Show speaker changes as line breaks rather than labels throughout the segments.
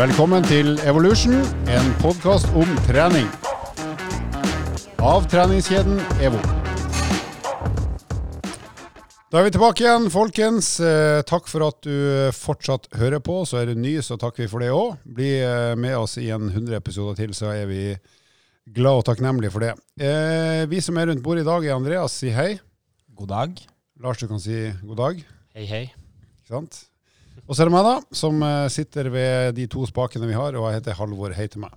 Velkommen til Evolution, en podkast om trening. Av treningskjeden EVO. Da er vi tilbake igjen, folkens. Eh, takk for at du fortsatt hører på. Så er du ny, så takker vi for det òg. Bli eh, med oss i en 100 episoder til, så er vi glad og takknemlige for det. Eh, vi som er rundt bordet i dag, er Andreas. Si hei.
God dag.
Lars, du kan si god dag.
Hei, hei.
Ikke sant? Og så er det meg, da, som eh, sitter ved de to spakene vi har, og jeg heter Halvor. Hei til meg.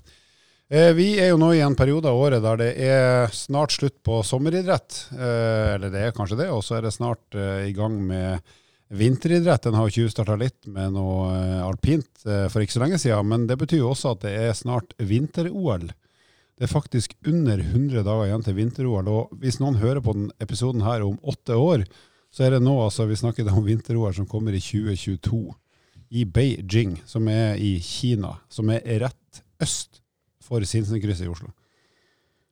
Vi er jo nå i en periode av året der det er snart slutt på sommeridrett. Eh, Eller det er kanskje det, og så er det snart eh, i gang med vinteridrett. Den har jo tjuvstarta litt med noe alpint for ikke så lenge siden, men det betyr jo også at det er snart vinter-OL. Det er faktisk under 100 dager igjen til vinter-OL, og hvis noen hører på den episoden her om åtte år, så er det nå altså vi snakker om vinter-OL som kommer i 2022 i Beijing, som er i Kina, som er rett øst for Sinsenkrysset i Oslo.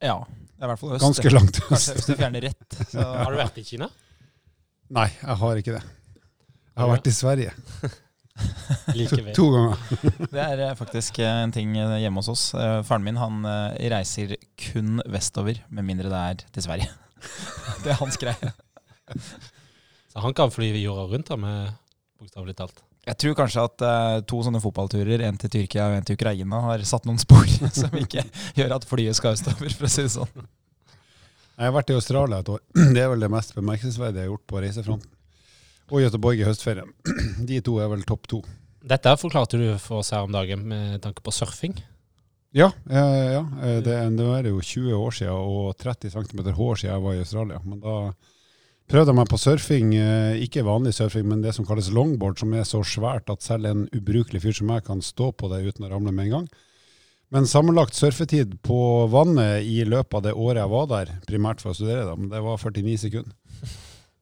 Ja, det er i hvert fall øst.
Ganske
det.
langt
Kanskje
øst.
hvis du fjerner rett. Så.
Har du vært i Kina?
Nei, jeg har ikke det. Jeg har vært i Sverige
Likevel.
to ganger.
Det er eh, faktisk eh, en ting eh, hjemme hos oss. Faren min han reiser kun vestover, med mindre det er til Sverige. Det er hans greie.
Så han kan fly jorda rundt da, med bokstavelig talt.
Jeg tror kanskje at uh, to sånne fotballturer, en til Tyrkia og en til Ukraina, har satt noen spor som ikke gjør at flyet skal østover, for å si det sånn.
Jeg har vært i Australia et år. Det er vel det mest bemerkelsesverdige jeg har gjort på reisefronten. Og Göteborg i høstferien. De to er vel topp to.
Dette forklarte du for oss her om dagen med tanke på surfing.
Ja, eh, ja det, det er jo 20 år siden og 30 cm hår siden jeg var i Australia. Men da prøvde meg på surfing, eh, ikke vanlig surfing, men det som kalles longboard, som er så svært at selv en ubrukelig fyr som meg kan stå på det uten å ramle med en gang. Men sammenlagt surfetid på vannet i løpet av det året jeg var der, primært for å studere, da, det var 49 sekunder.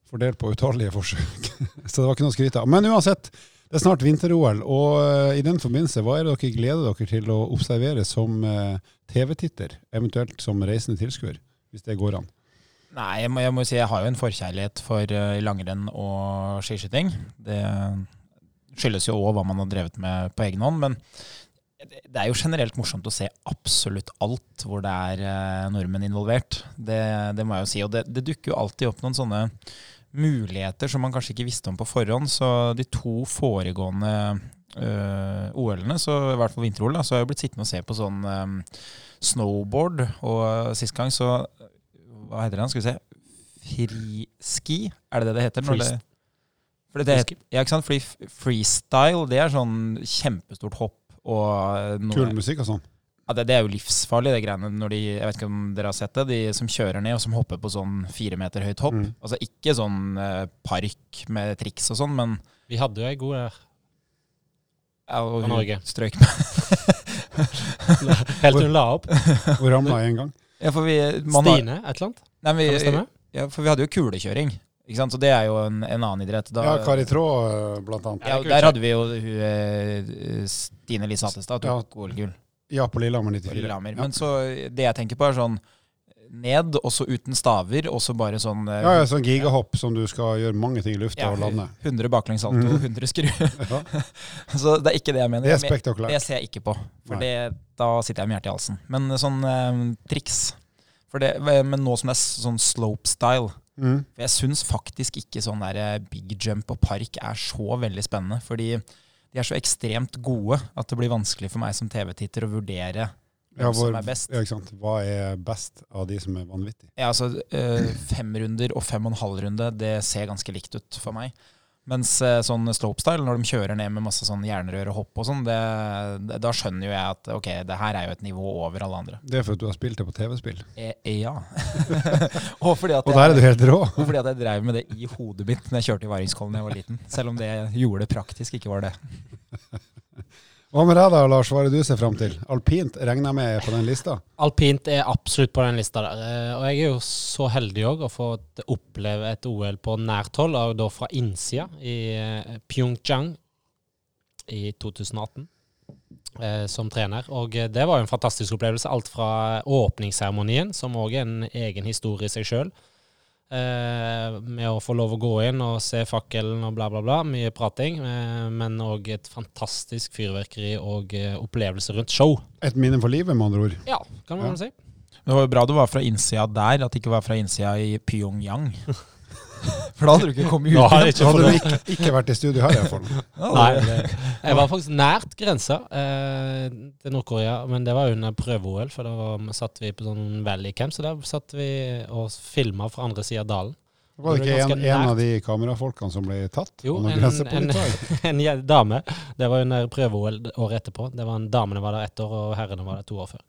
Fordelt på utallige forsøk. Så det var ikke noe å skryte av. Men uansett, det er snart vinter-OL, og eh, i den forbindelse, hva er det dere gleder dere til å observere som eh, TV-titter, eventuelt som reisende tilskuer, hvis det går an?
Nei, jeg må, jeg må si jeg har jo en forkjærlighet for uh, langrenn og skiskyting. Det skyldes jo òg hva man har drevet med på egen hånd. Men det er jo generelt morsomt å se absolutt alt hvor det er uh, nordmenn involvert. Det, det må jeg jo si. Og det, det dukker jo alltid opp noen sånne muligheter som man kanskje ikke visste om på forhånd. Så de to foregående uh, OL-ene, så i hvert fall vinter-OL, så har jeg jo blitt sittende og se på sånn um, snowboard. Og sist gang så Hva heter den? Skal vi se. Friski, er det det det heter?
Freest-
det- for det,
Freeski?
ja, ikke sant? Fordi freestyle, det er sånn kjempestort hopp og noe,
Kul musikk og sånn.
ja, det, det er jo livsfarlig, det greiene. Når de, jeg vet ikke om dere har sett det, de som kjører ned og som hopper på sånn fire meter høyt hopp.
Mm.
Altså ikke sånn eh, park med triks og sånn, men
Vi hadde jo ei god her.
ja, og hun
Norge.
strøk med.
Helt til hun la opp.
Og ramla en gang.
Ja, for vi, man har,
et eller annet.
nei,
Kan det stemme?
ja, for vi hadde jo kulekjøring, ikke sant? så det er jo en, en annen idrett. Da,
Ja, Kari Traa, eh, blant annet.
ja, der hadde vi jo hun, eh, Stine Lise Hattestad,
Ja.
tok OL-gull.
Ja, på Lillehammer
på
94.
Lillehammer.
Ja.
Men så det jeg tenker på, er sånn ned, og så uten staver, og så bare sånn eh,
Ja, ja, sånn gigahopp som du skal gjøre mange ting i lufta
ja,
og lande.
100 baklengssalto,
Mhm.
100 skru.
Ja,
så det er ikke det jeg mener.
det er spektakulært.
det ser jeg ikke på, for det, da sitter jeg med hjertet i halsen. Men sånn eh, triks for det, Men nå som det er sånn slope-style
Mm.
For jeg syns faktisk ikke sånn der eh, big jump og park er så veldig spennende. Fordi de er så ekstremt gode at det blir vanskelig for meg som TV-titter å vurdere hvem
Ja, hvor,
som er best.
ja, ikke sant? Hva er best av de som er vanvittige?
Ja, altså eh, Fem runder og fem og en halv runde, det ser ganske likt ut for meg. Mens eh, sånn slopestyle, når de kjører ned med masse sånn jernrør og hopp og sånn, da skjønner jo jeg at ok, det her er jo et nivå over alle andre.
Det er fordi du har spilt det på TV-spill.
E, ja. og fordi at
Og der er du helt rå!
og fordi at jeg drev med det i hodet mitt når jeg kjørte i Varingskollen da jeg var liten. Selv om det jeg gjorde det praktisk, ikke var det.
Hva med deg da, Lars? Hva er det du ser fram til? Alpint regner jeg med på den lista?
Alpint er absolutt på den lista der. Eh, Og jeg er jo så heldig òg å få oppleve et OL på nært hold, og da fra innsida, i eh, Pyeongchang i 2018. eh, Som trener. Og det var jo en fantastisk opplevelse. Alt fra åpningsseremonien, som òg er en egen historie i seg sjøl, med å få lov å gå inn og se fakkelen og bla, bla, bla. Mye prating. Eh, men òg et fantastisk fyrverkeri og eh, opplevelse rundt show.
Et minne for livet, med andre ord.
Ja, kan man
Ja.
si.
Det var jo bra du var fra innsida der, at det ikke var fra innsida i Pyongyang. For da hadde du ikke kommet ut.
Da har jeg ikke
hadde du ikke, ikke vært i studio her,
iallfall.
Nei,
det-
jeg var faktisk nært grensa eh, til Nord-Korea, men det var under prøve-OL. For da var, satt vi på sånn Valley Camp, så der satt vi og filma fra andre sida av dalen.
Var det ikke en, en av de kamerafolkene som ble tatt?
Jo, en, en, en dame. Det var under prøve-OL året etterpå. Det var en Damene var der ett år, og herrene var der to år før.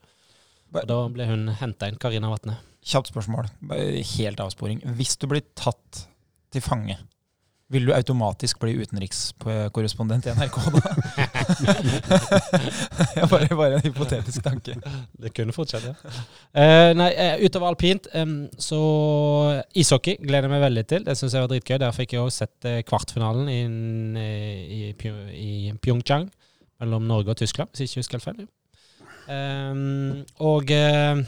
Og da ble hun henta inn, Karina Vatne.
Kjapt spørsmål. Helt avsporing. Hvis du blir tatt til fange, vil du automatisk bli utenrikskorrespondent i NRK da? Bare, bare en hypotetisk tanke.
Det kunne fortsatt, ja. Uh, nei, eh, utover alpint, um, så ishockey gleder jeg meg veldig til. Det syns jeg var dritgøy. Der fikk jeg òg sett eh, kvartfinalen i, i, i Pyeongchang mellom Norge og Tyskland, hvis jeg ikke husker helt feil. Um, og eh,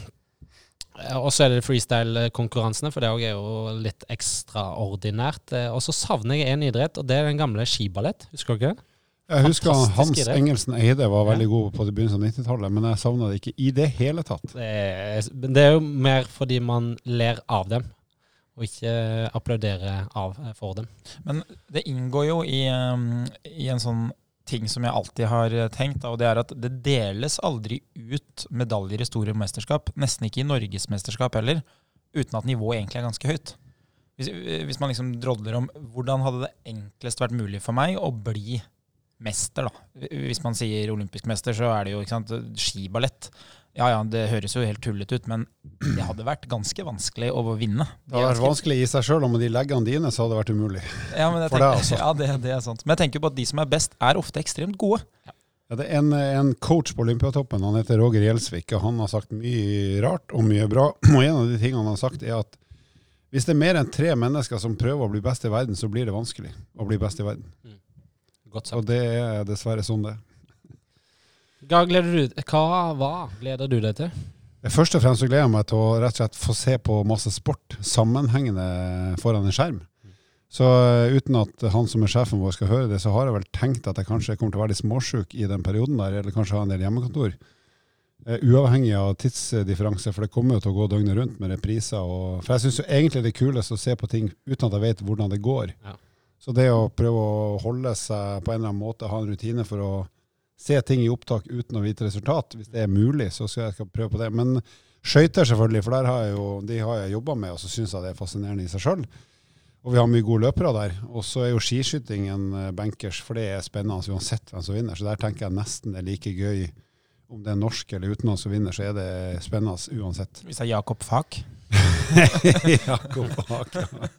og så er det freestyle-konkurransene, for det òg er jo litt ekstraordinært. Eh, Og så savner jeg en idrett, og det er den gamle skiballett. Husker dere det?
Jeg husker
Fantastisk
Hans
idrett.
Engelsen Eide var veldig god på det begynnelsen av 90-tallet, men jeg savna det ikke i det hele tatt.
Det er, det er jo mer fordi man ler av dem, og ikke applauderer av eh, for dem.
Men det inngår jo i, i en sånn ting som jeg alltid har eh, tenkt, og det er at det deles aldri ut medaljer i store mesterskap. Nesten ikke i norgesmesterskap heller, uten at nivået egentlig er ganske høyt. Hvis, hvis man liksom drodler om hvordan hadde det enklest vært mulig for meg å bli mester, da. Hvis man sier olympisk mester, så er det jo skiballett. Ja ja, det høres jo helt tullete ut, men det hadde vært ganske vanskelig å vinne.
Det hadde vært
ganske-
vanskelig i seg sjøl, og med de leggene dine så hadde det vært umulig.
ja, men jeg
For deg, altså.
ja det, det er sant. Men jeg tenker på at de som er best, er ofte ekstremt gode.
Ja, det er en, en coach på Olympiatoppen, han heter Roger Gjelsvik, og han har sagt mye rart og mye bra. Og en av de tingene han har sagt, er at hvis det er mer enn tre mennesker som prøver å bli best i verden, så blir det vanskelig å bli best i verden.
Godt
Og det er dessverre sånn det er.
Hva gleder du, hva, hva gleder du deg til?
Først og fremst så gleder jeg meg til å rett og slett få se på masse sport sammenhengende foran en skjerm. Så eh, uten at han som er sjefen vår skal høre det, så har jeg vel tenkt at jeg kanskje kommer til å være litt småsjuk i den perioden der, eller kanskje ha en del hjemmekontor. Eh, uavhengig av tidsdifferanse, for det kommer jo til å gå døgnet rundt med repriser. Og, for jeg syns egentlig det er kulest å se på ting uten at jeg vet hvordan det går.
Ja.
Så det å prøve å holde seg på en eller annen måte, ha en rutine for å se ting i opptak uten å vite resultat, hvis det er mulig, så skal jeg prøve på det. Men skøyter selvfølgelig, for der har jeg jo, de har jeg jobba med, og så syns jeg det er fascinerende i seg sjøl. Og vi har mye gode løpere der. Og så er jo skiskyting en eh, bankers, for det er spennende uansett hvem som vinner. Så der tenker jeg nesten det er like gøy om det er norsk eller utenlandsk som vinner, så er det spennende uansett.
Hvis det er Jakob Fak.
Jakob Fak, ja.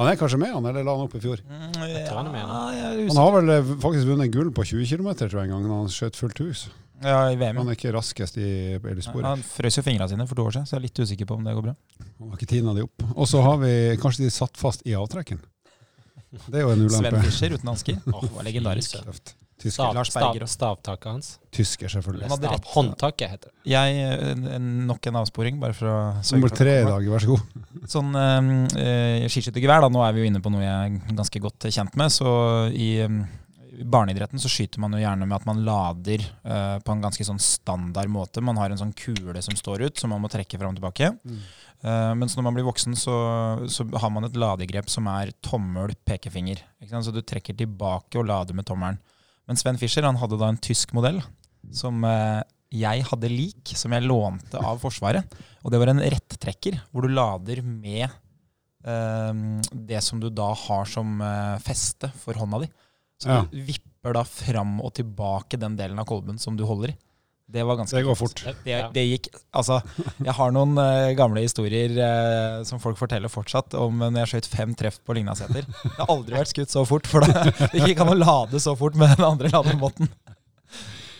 Han er kanskje med, han, eller la han opp i fjor?
Jeg tror han er med nå.
Han har vel eh, faktisk vunnet gull på 20 km, tror jeg, en gang, når han skjøt fullt hus.
Ja, i VM.
Han er ikke raskest i elsporet.
Han frøs jo fingrene sine for to år siden, så jeg er litt usikker på om det går bra.
Han har ikke tina de opp. Og så har vi kanskje de satt fast i avtrekken. Det er jo en
Sven
ulempe.
Fischer uten hansker.
Åh,
Det var legendarisk.
Tøft. Tysker,
Stav,
Lars
stav,
Berger.
stavtaket hans.
tysker selvfølgelig.
Han hadde
Stav,
rett.
håndtaket heter det.
Jeg, Nok en avsporing, bare for å
Nummer tre i dag, vær så god.
Sånn uh, skiskyttergevær, da. Nå er vi jo inne på noe jeg er ganske godt kjent med. Så i um, barneidretten så skyter man jo gjerne med at man lader uh, på en ganske sånn standard måte. Man har en sånn kule som står ut, som man må trekke fram og tilbake. Eh, mens når man blir voksen, så, så har man et ladegrep som er tommel-pekefinger. Så du trekker tilbake og lader med tommelen. Men Sven Fischer han hadde da en tysk modell som eh, jeg hadde lik, som jeg lånte av Forsvaret. Og det var en rettrekker, hvor du lader med eh, det som du da har som eh, feste for hånda di. Så
Ja.
du vipper da fram og tilbake den delen av kolben som du holder i. Det var ganske
Det går fort.
Det, det gikk Altså, jeg har noen uh, gamle historier uh, som folk forteller fortsatt om når jeg skjøt fem treff på Lygnaseter. Det har aldri vært skutt så fort, for det gikk an å lade så fort med den andre lademåten.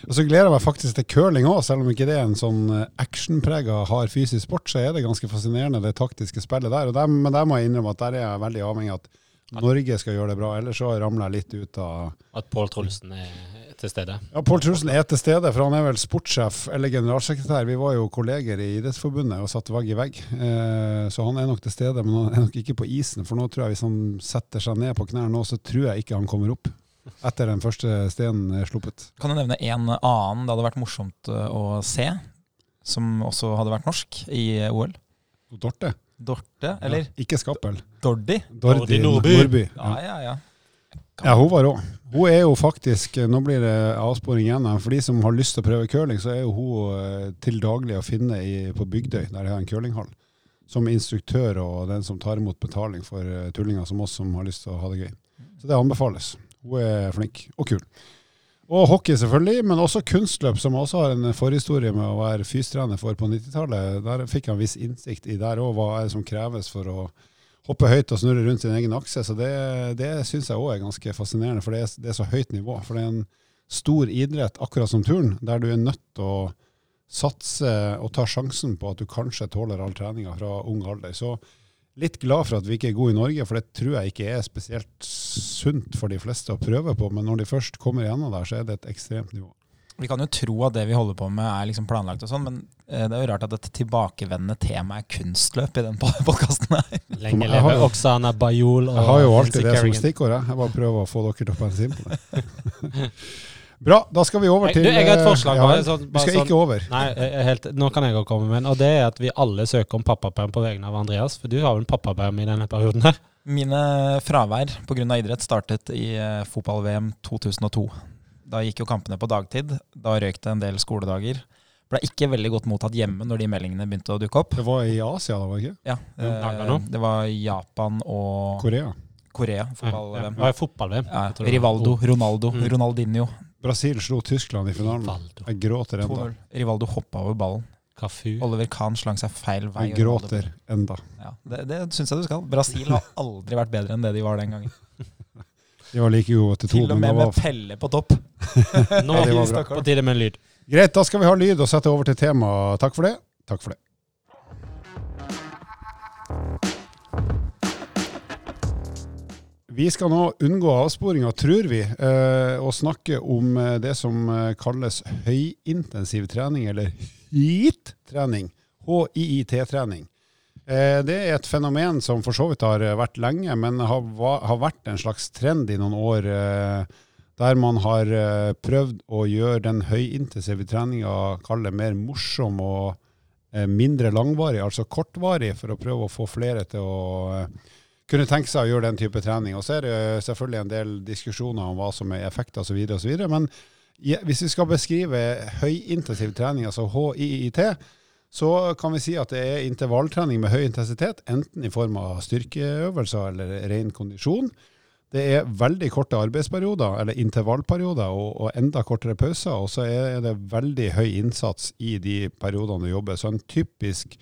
Og så gleder jeg meg faktisk til curling òg, selv om ikke det er en sånn eh, actionprega hard fysisk sport, så er det ganske fascinerende det taktiske spillet der. Og der men der må jeg innrømme at der er jeg veldig avhengig av at Norge skal gjøre det bra. Ellers så ramler jeg litt ut av
At Pål Trolsen er til stede.
Ja, Pål Trulsen er til stede, for han er vel sportssjef eller generalsekretær. Vi var jo kolleger i Idrettsforbundet og satt vegg i vegg. Eh, så han er nok til stede, men han er nok ikke på isen. For nå tror jeg hvis han setter seg ned på knærne nå, så tror jeg ikke han kommer opp. Etter den første stenen er sluppet.
Kan du nevne en annen det hadde vært morsomt eh, å se, som også hadde vært norsk i OL?
Dorte.
Dorte, eller
Ja, ikke Skappel.
Dordi?
Dordi
Nordby.
Nordby.
Ja,
Ja.
ja, ja.
ja, hun var rå. Hun er jo faktisk, nå blir det avsporing igjen, for de som har lyst til å prøve curling, så er jo hun eh, til daglig å finne i, på Bygdøy, der de har en curlinghall. Som instruktør og den som tar imot betaling for eh, tullinger som oss som har lyst til å ha det gøy. Så det anbefales. Hun er flink og kul. Og hockey selvfølgelig, men også kunstløp, som også har en forhistorie med å være fystrener for på 90-tallet. Der fikk jeg en viss innsikt i der òg, hva er det som kreves for å hoppe høyt og snurre rundt sin egen akse. Så det, det syns jeg òg er ganske fascinerende, for det er, det er så høyt nivå. For det er en stor idrett, akkurat som turn, der du er nødt til å satse og ta sjansen på at du kanskje tåler all treninga fra ung alder. Så litt glad for at vi ikke er gode i Norge, for det tror jeg ikke er spesielt sunt for de fleste å prøve på. Men når de først kommer igjennom der, så er det et ekstremt nivå.
Vi kan jo tro at det vi holder på med er liksom planlagt og sånn, men eh, det er jo rart at et tilbakevendende tema er kunstløp i den podkasten her.
Lenge
Jeg
leve Oksana Bajol og
Jeg har jo alltid det som stikkord. Jeg Jeg bare prøver å få dere til å pense inn på det. Bra, da skal vi over
Jeg-
til
du, jeg har et
eh,
forslag,
ja,
bare sånn-
Vi skal
sånn-
ikke over.
Nei, helt, nå kan jeg også komme med en, og det er at vi alle søker om pappaperm på vegne av Andreas. For du har vel pappaperm i denne perioden her?
Mine fravær pga. idrett startet i eh, fotball-VM 2002. Da gikk jo kampene på dagtid. Da røyk det en del skoledager. Ble ikke veldig godt mottatt hjemme når de meldingene begynte å dukke opp.
Det var i Asia, da, var det ikke?
Ja,
Ja,
eh. Det var Japan og
Korea.
Korea.
Ja,
Fotball-VM.
ja.
Ja,
det var.
Rivaldo, Ronaldo,
Mm.
Ronaldinho.
Brasil slo Tyskland i finalen.
Rivaldo.
Jeg gråter enda.
Rivaldo hoppa over ballen.
Cafu.
Oliver Kahn slang seg feil vei.
Jeg gråter enda.
Ja, det det syns jeg du skal. Brasil har aldri vært bedre enn det de var den gangen.
De var like gode til to.
Til og med
var...
med Pelle på topp.
Nå
Ja, det var
på tide med en lyd.
Greit, da skal vi ha lyd og sette over til temaet. Takk for det. Takk for det. Vi skal nå unngå avsporinga, tror vi, eh, og snakke om eh, det som eh, kalles høyintensiv trening, eller HIIT-trening. HIIT-trening. Eh, Det er et fenomen som for så vidt har eh, vært lenge, men har, har vært en slags trend i noen år. eh, Der man har prøvd å gjøre den høyintensive treninga mer morsom og mindre langvarig, altså kortvarig, for å prøve å få flere til å kunne tenke seg å gjøre den type trening. Og så er det selvfølgelig en del diskusjoner om hva som er effekter osv. Men hvis vi skal beskrive høyintensiv trening, altså HIIT, så kan vi si at det er intervalltrening med høy intensitet, enten i form av styrkeøvelser eller ren kondisjon. Det er veldig korte arbeidsperioder, eller intervallperioder, og, og enda kortere pauser. Og så er det veldig høy innsats i de periodene du jobber. Så en typisk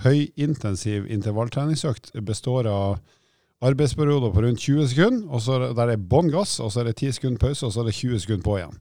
høyintensiv intervalltreningsøkt består av arbeidsperioder på rundt 20 sekunder, og så er der er bånn gass, og så er det 10 sekunder pause, og så er det 20 sekunder på igjen.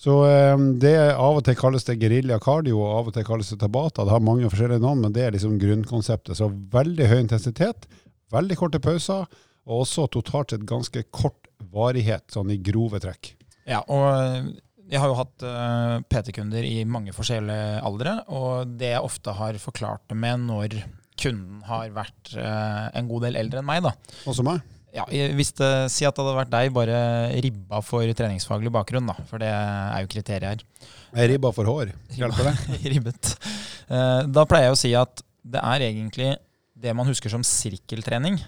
Så eh, det Av og til kalles det gerilja cardio, og av og til kalles det tabata. Det har mange forskjellige navn, men det er liksom grunnkonseptet. Så veldig høy intensitet, veldig korte pauser, og også totalt sett ganske kort varighet, sånn i grove trekk.
Ja, og jeg har jo hatt eh, PT-kunder i mange forskjellige aldre, og det jeg ofte har forklart det med når kunden har vært eh, en god del eldre enn meg, da.
Også meg.
Ja, hvis det, Si at det hadde vært deg, bare ribba for treningsfaglig bakgrunn, da. For det er jo kriteriet her.
Jeg ribba for hår. Hjelper det?
Ribbet. Eh, Da pleier jeg å si at det er egentlig det man husker som sirkeltrening,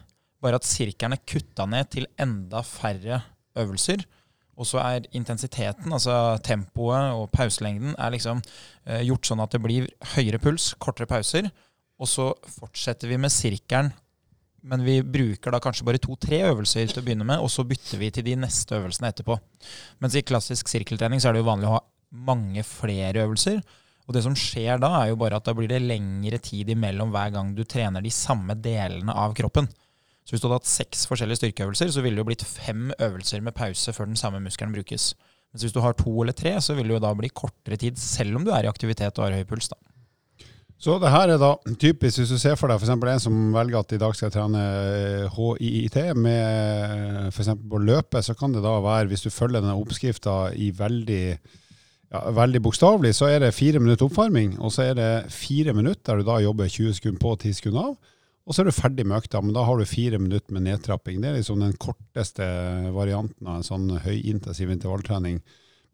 bare at sirkelen er kutta ned til enda færre øvelser. Og så er intensiteten, altså tempoet og pauselengden, er liksom eh, gjort sånn at det blir høyere puls, kortere pauser. Og så fortsetter vi med sirkelen, men vi bruker da kanskje bare to-tre øvelser til å begynne med, og så bytter vi til de neste øvelsene etterpå. Mens i klassisk sirkeltrening så er det jo vanlig å ha mange flere øvelser. Og det som skjer da, er jo bare at da blir det lengre tid imellom hver gang du trener de samme delene av kroppen. Så hvis du hadde hatt seks forskjellige styrkeøvelser, så ville det jo blitt fem øvelser med pause før den samme muskelen brukes. Mens hvis du har to eller tre, så vil det jo da bli kortere tid, selv om du er i aktivitet og har høy puls. da.
Så det her er da typisk hvis du ser for deg f.eks. en som velger at i dag skal jeg trene HIIT med f.eks. på løpet, så kan det da være, hvis du følger denne oppskrifta i veldig ja, veldig bokstavelig, så er det fire minutter oppvarming, og så er det fire minutter der du da jobber 20 sekunder på og 10 sekunder av. Og så er du ferdig med økta, men da har du fire minutter med nedtrapping. Det er liksom den korteste varianten av en sånn høyintensiv intervalltrening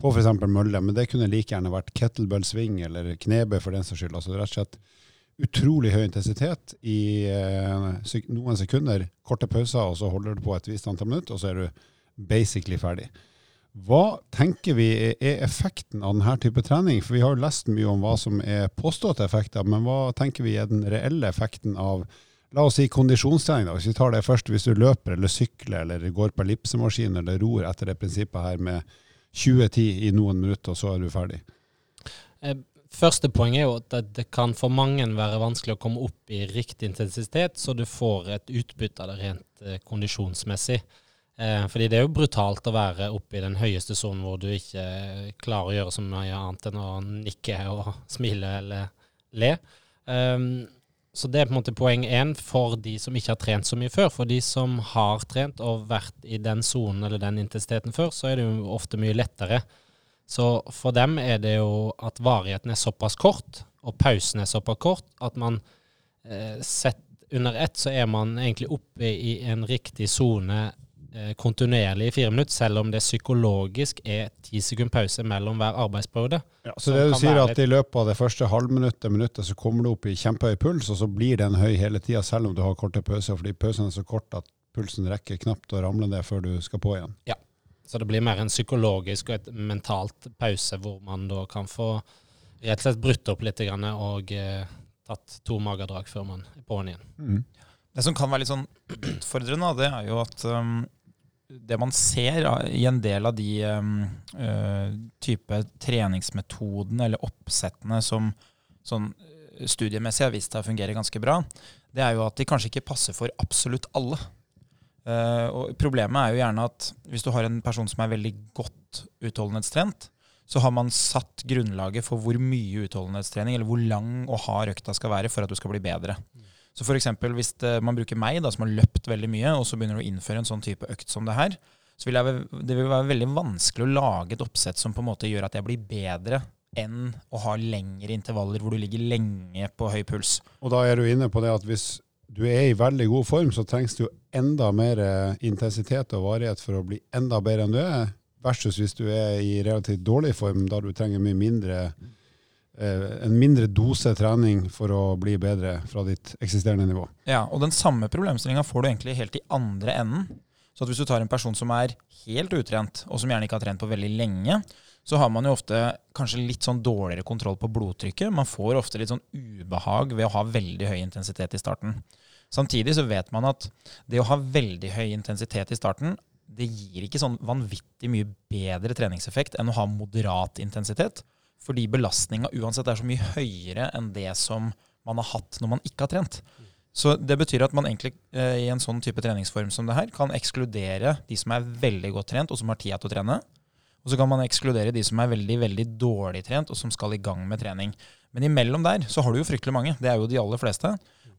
på f.eks. mølle. Men det kunne like gjerne vært kettlebell swing eller knebøy for den saks skyld. Altså rett og slett utrolig høy intensitet i eh, noen sekunder, korte pauser, og så holder du på et visst antall minutter, og så er du basically ferdig. Hva tenker vi er effekten av denne type trening? For Vi har jo lest mye om hva som er påståtte effekter, men hva tenker vi er den reelle effekten av la oss si kondisjonstrening? da, Hvis vi tar det først, hvis du løper eller sykler eller går på ellipsemaskin eller ror etter det prinsippet her med 20-10 i noen minutter, og så er du ferdig.
Eh, første poeng er jo at det kan for mange være vanskelig å komme opp i riktig intensitet, så du får et utbytte av det rent eh, kondisjonsmessig. Eh, fordi det er jo brutalt å være oppe i den høyeste sonen hvor du ikke klarer å gjøre så mye annet enn å nikke og smile eller le. Så det er på en måte poeng én for de som ikke har trent så mye før. For de som har trent og vært i den sonen eller den intensiteten før, så er det jo ofte mye lettere. Så for dem er det jo at varigheten er såpass kort, og pausen er såpass kort, at man eh, sett under ett så er man egentlig oppe i en riktig sone kontinuerlig i fire minutter, selv om det psykologisk er ti sekunder pause mellom hver arbeidsperiode.
Ja, så det du sier at i løpet av det første halvminuttet, minuttet, så kommer du opp i kjempehøy puls, og så blir den høy hele tida, selv om du har korte pauser, fordi pausen er så kort at pulsen rekker knapt å ramle ned før du skal på igjen.
Ja, så det blir mer en psykologisk og et mentalt pause, hvor man da kan få rett og slett brutt opp litt og eh, tatt to magedrag før man er på'n igjen. Mm.
Det som kan være litt sånn utfordrende, det er jo at um, det man ser i en del av de uh, type treningsmetodene eller oppsettene som sånn eh, studiemessig har vist seg å fungere ganske bra, det er jo at de kanskje ikke passer for absolutt alle. Uh, og problemet er jo gjerne at hvis du har en person som er veldig godt utholdenhetstrent, så har man satt grunnlaget for hvor mye utholdenhetstrening eller hvor lang og hard økta skal være for at du skal bli bedre. Så f.eks. hvis det, man bruker meg, da, som har løpt veldig mye, og så begynner du å innføre en sånn type økt som det her, så vil jeg, det vil være veldig vanskelig å lage et oppsett som på en måte gjør at jeg blir bedre enn å ha lengre intervaller hvor du ligger lenge på høy puls.
Og da er du inne på det at hvis du er i veldig god form, så trengs det jo enda mer eh, intensitet og varighet for å bli enda bedre enn du er, versus hvis du er i relativt dårlig form, da du trenger mye mindre Eh, en mindre dose trening for å bli bedre fra ditt eksisterende nivå.
Ja, og den samme problemstillinga får du egentlig helt i andre enden. Så hvis du tar en person som er helt utrent, og som gjerne ikke har trent på veldig lenge, så har man jo ofte kanskje litt sånn dårligere kontroll på blodtrykket. Man får ofte litt sånn ubehag ved å ha veldig høy intensitet i starten. Samtidig så vet man at det å ha veldig høy intensitet i starten, det gir ikke sånn vanvittig mye bedre treningseffekt enn å ha moderat intensitet. Fordi belastninga uansett er så mye høyere enn det som man har hatt når man ikke har trent. Så det betyr at man egentlig eh, i en sånn type treningsform som det her kan ekskludere de som er veldig godt trent og som har tida til å trene. Og så kan man ekskludere de som er veldig veldig dårlig trent og som skal i gang med trening. Men imellom der så har du jo fryktelig mange. Det er jo de aller fleste.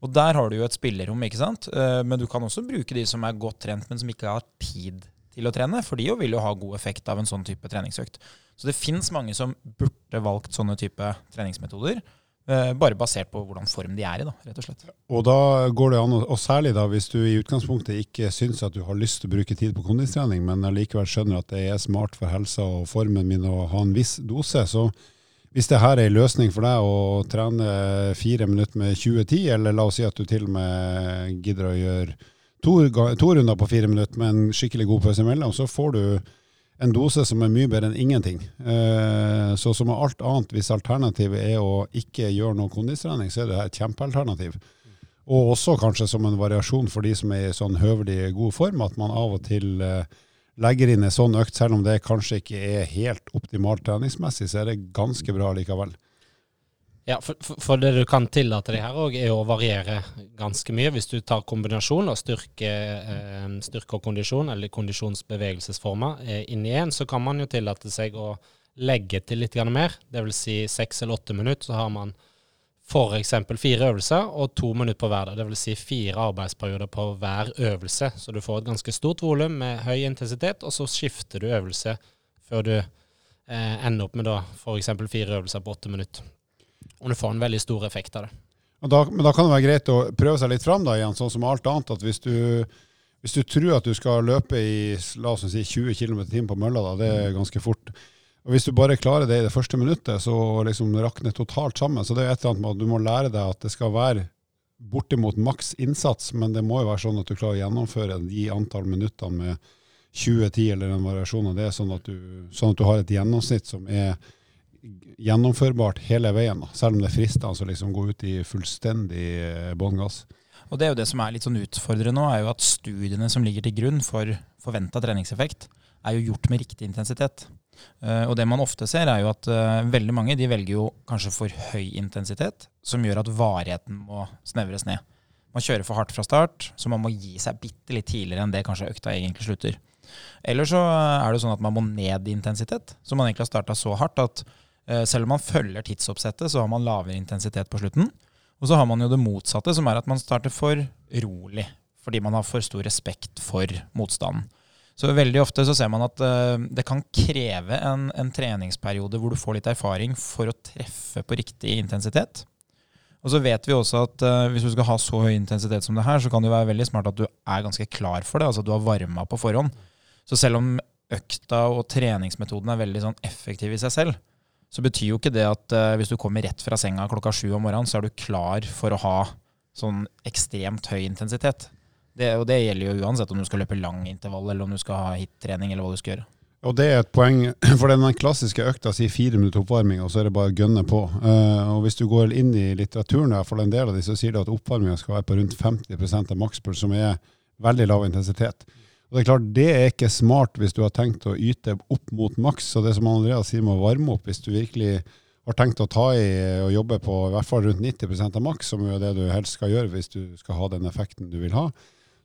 Og der har du jo et spillerom, ikke sant. Eh, men du kan også bruke de som er godt trent, men som ikke har tid til å trene. For de vil jo ha god effekt av en sånn type treningsøkt. Så det fins mange som burde valgt sånne type treningsmetoder. Eh, bare basert på hvordan form de er i, da, rett og slett.
Og da går det an, og særlig da hvis du i utgangspunktet ikke syns at du har lyst til å bruke tid på kondistrening, men allikevel skjønner at det er smart for helsa og formen min å ha en viss dose, så hvis det her er en løsning for deg å trene fire minutter med 20-10, eller la oss si at du til og med gidder å gjøre to, to runder på fire minutter med en skikkelig god pause imellom, så får du en dose som er mye bedre enn ingenting. Eh, så som alt annet, hvis alternativet er å ikke gjøre noe kondistrening, så er det et kjempealternativ. Og også kanskje som en variasjon for de som er i sånn høvelig god form, at man av og til eh, legger inn en sånn økt, selv om det kanskje ikke er helt optimalt treningsmessig, så er det ganske bra likevel.
Ja, for, for, det du kan tillate deg her òg, er å variere ganske mye. Hvis du tar kombinasjon av styrke, eh, styrke og kondisjon, eller kondisjonsbevegelsesformer, eh, inn i én, så kan man jo tillate seg å legge til litt mer. Dvs. Si seks eller åtte minutter, så har man f.eks. fire øvelser og to minutter på hver dag. Dvs. Si fire arbeidsperioder på hver øvelse. Så du får et ganske stort volum med høy intensitet, og så skifter du øvelse før du eh, ender opp med da f.eks. fire øvelser på åtte minutter. Og du får en veldig stor effekt av det.
Da, men da kan det være greit å prøve seg litt fram da igjen, sånn som alt annet. at hvis du, hvis du tror at du skal løpe i la oss si 20 km i timen på mølla, da, det er ganske fort. Og Hvis du bare klarer det i det første minuttet, så liksom rakner det totalt sammen. Så det er et eller annet med at du må lære deg at det skal være bortimot maks innsats, men det må jo være sånn at du klarer å gjennomføre de antall minuttene med 20-10 eller en variasjon av det, sånn at, du, sånn at du har et gjennomsnitt som er gjennomførbart hele veien. Da. Selv om det er fristende å liksom gå ut i fullstendig eh, bånn gass.
Og det er jo det som er litt sånn utfordrende nå, er jo at studiene som ligger til grunn for forventa treningseffekt, er jo gjort med riktig intensitet. Uh, og det man ofte ser, er jo at uh, veldig mange de velger jo kanskje for høy intensitet, som gjør at varigheten må snevres ned. Man kjører for hardt fra start, så man må gi seg bitte litt tidligere enn det kanskje økta egentlig slutter. Eller så er det sånn at man må ned i intensitet, så man egentlig har starta så hardt at selv om man følger tidsoppsettet, så har man lavere intensitet på slutten. Og så har man jo det motsatte, som er at man starter for rolig, fordi man har for stor respekt for motstanden. Så veldig ofte så ser man at uh, det kan kreve en, en, treningsperiode hvor du får litt erfaring for å treffe på riktig intensitet. Og så vet vi også at uh, hvis du skal ha så høy intensitet som det her, så kan det være veldig smart at du er ganske klar for det. Altså at du har varma på forhånd. Så selv om økta og treningsmetoden er veldig sånn effektiv i seg selv, så betyr jo ikke det at uh, hvis du kommer rett fra senga klokka sju om morgenen, så er du klar for å ha sånn ekstremt høy intensitet. Det, og det gjelder jo uansett om du skal løpe lang intervall, eller om du skal ha hit-trening, eller hva du skal gjøre.
Og det er et poeng, for den klassiske økta sier fire minutter oppvarming, og så er det bare å gønne på. Uh, og hvis du går inn i litteraturen, for en del av de, så sier de at oppvarminga skal være på rundt 50% av makspuls, som er veldig lav intensitet. Og Det er klart, det er ikke smart hvis du har tenkt å yte opp mot maks. Så det som Andreas sier med å varme opp, hvis du virkelig har tenkt å ta i og jobbe på i hvert fall rundt 90% av maks, som er det du helst skal gjøre hvis du skal ha den effekten du vil ha,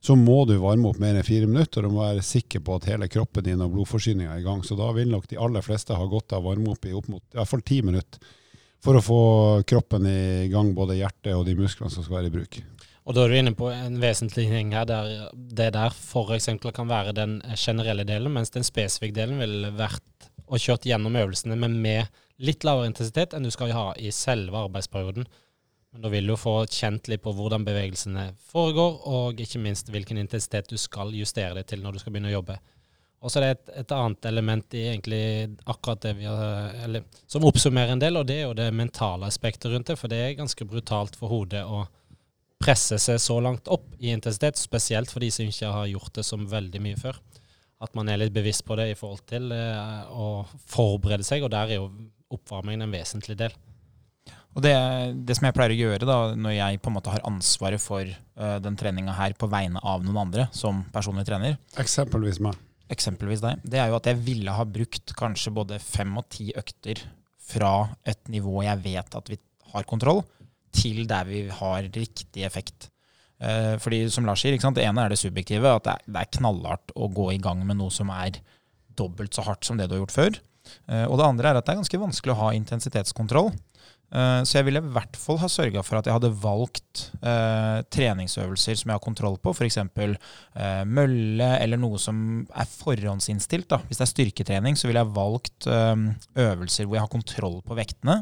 så må du varme opp mer enn fire minutter og må være sikker på at hele kroppen din og blodforsyninga er i gang. Så da vil nok de aller fleste ha godt av å varme opp i opp mot i hvert fall ti minutter for å få kroppen i gang, både hjertet og de musklene som skal være i bruk.
Og da er du inne på en vesentlig ting her, der det der f.eks. kan være den generelle delen, mens den spesifikke delen ville vært og kjørt gjennom øvelsene, men med litt lavere intensitet enn du skal ha i selve arbeidsperioden. Men da vil du få kjent litt på hvordan bevegelsene foregår, og ikke minst hvilken intensitet du skal justere det til når du skal begynne å jobbe. Og så er det et, et, annet element i egentlig akkurat det vi har, eller, som oppsummerer en del, og det er jo det mentale aspektet rundt det. For det er ganske brutalt for hodet å presse seg så langt opp i intensitet, spesielt for de som ikke har gjort det som veldig mye før. At man er litt bevisst på det i forhold til eh, å forberede seg, og der er jo oppvarmingen en vesentlig del.
Og det, det, som jeg pleier å gjøre da, når jeg på en måte har ansvaret for uh, den treninga her på vegne av noen andre som personlig trener
Eksempelvis meg.
Eksempelvis deg. Det er jo at jeg ville ha brukt kanskje både fem og ti økter fra et nivå jeg vet at vi har kontroll, til der vi har riktig effekt. Uh, fordi som Lars sier, det ene er det subjektive, at det er, det er knallhardt å gå i gang med noe som er dobbelt så hardt som det du har gjort før. Uh, og det andre er at det er ganske vanskelig å ha intensitetskontroll. Eh, så jeg ville i hvert fall ha sørga for at jeg hadde valgt eh, treningsøvelser som jeg har kontroll på, f.eks. Eh, mølle eller noe som er forhåndsinnstilt. Da. Hvis det er styrketrening, så ville jeg valgt eh, øvelser hvor jeg har kontroll på vektene,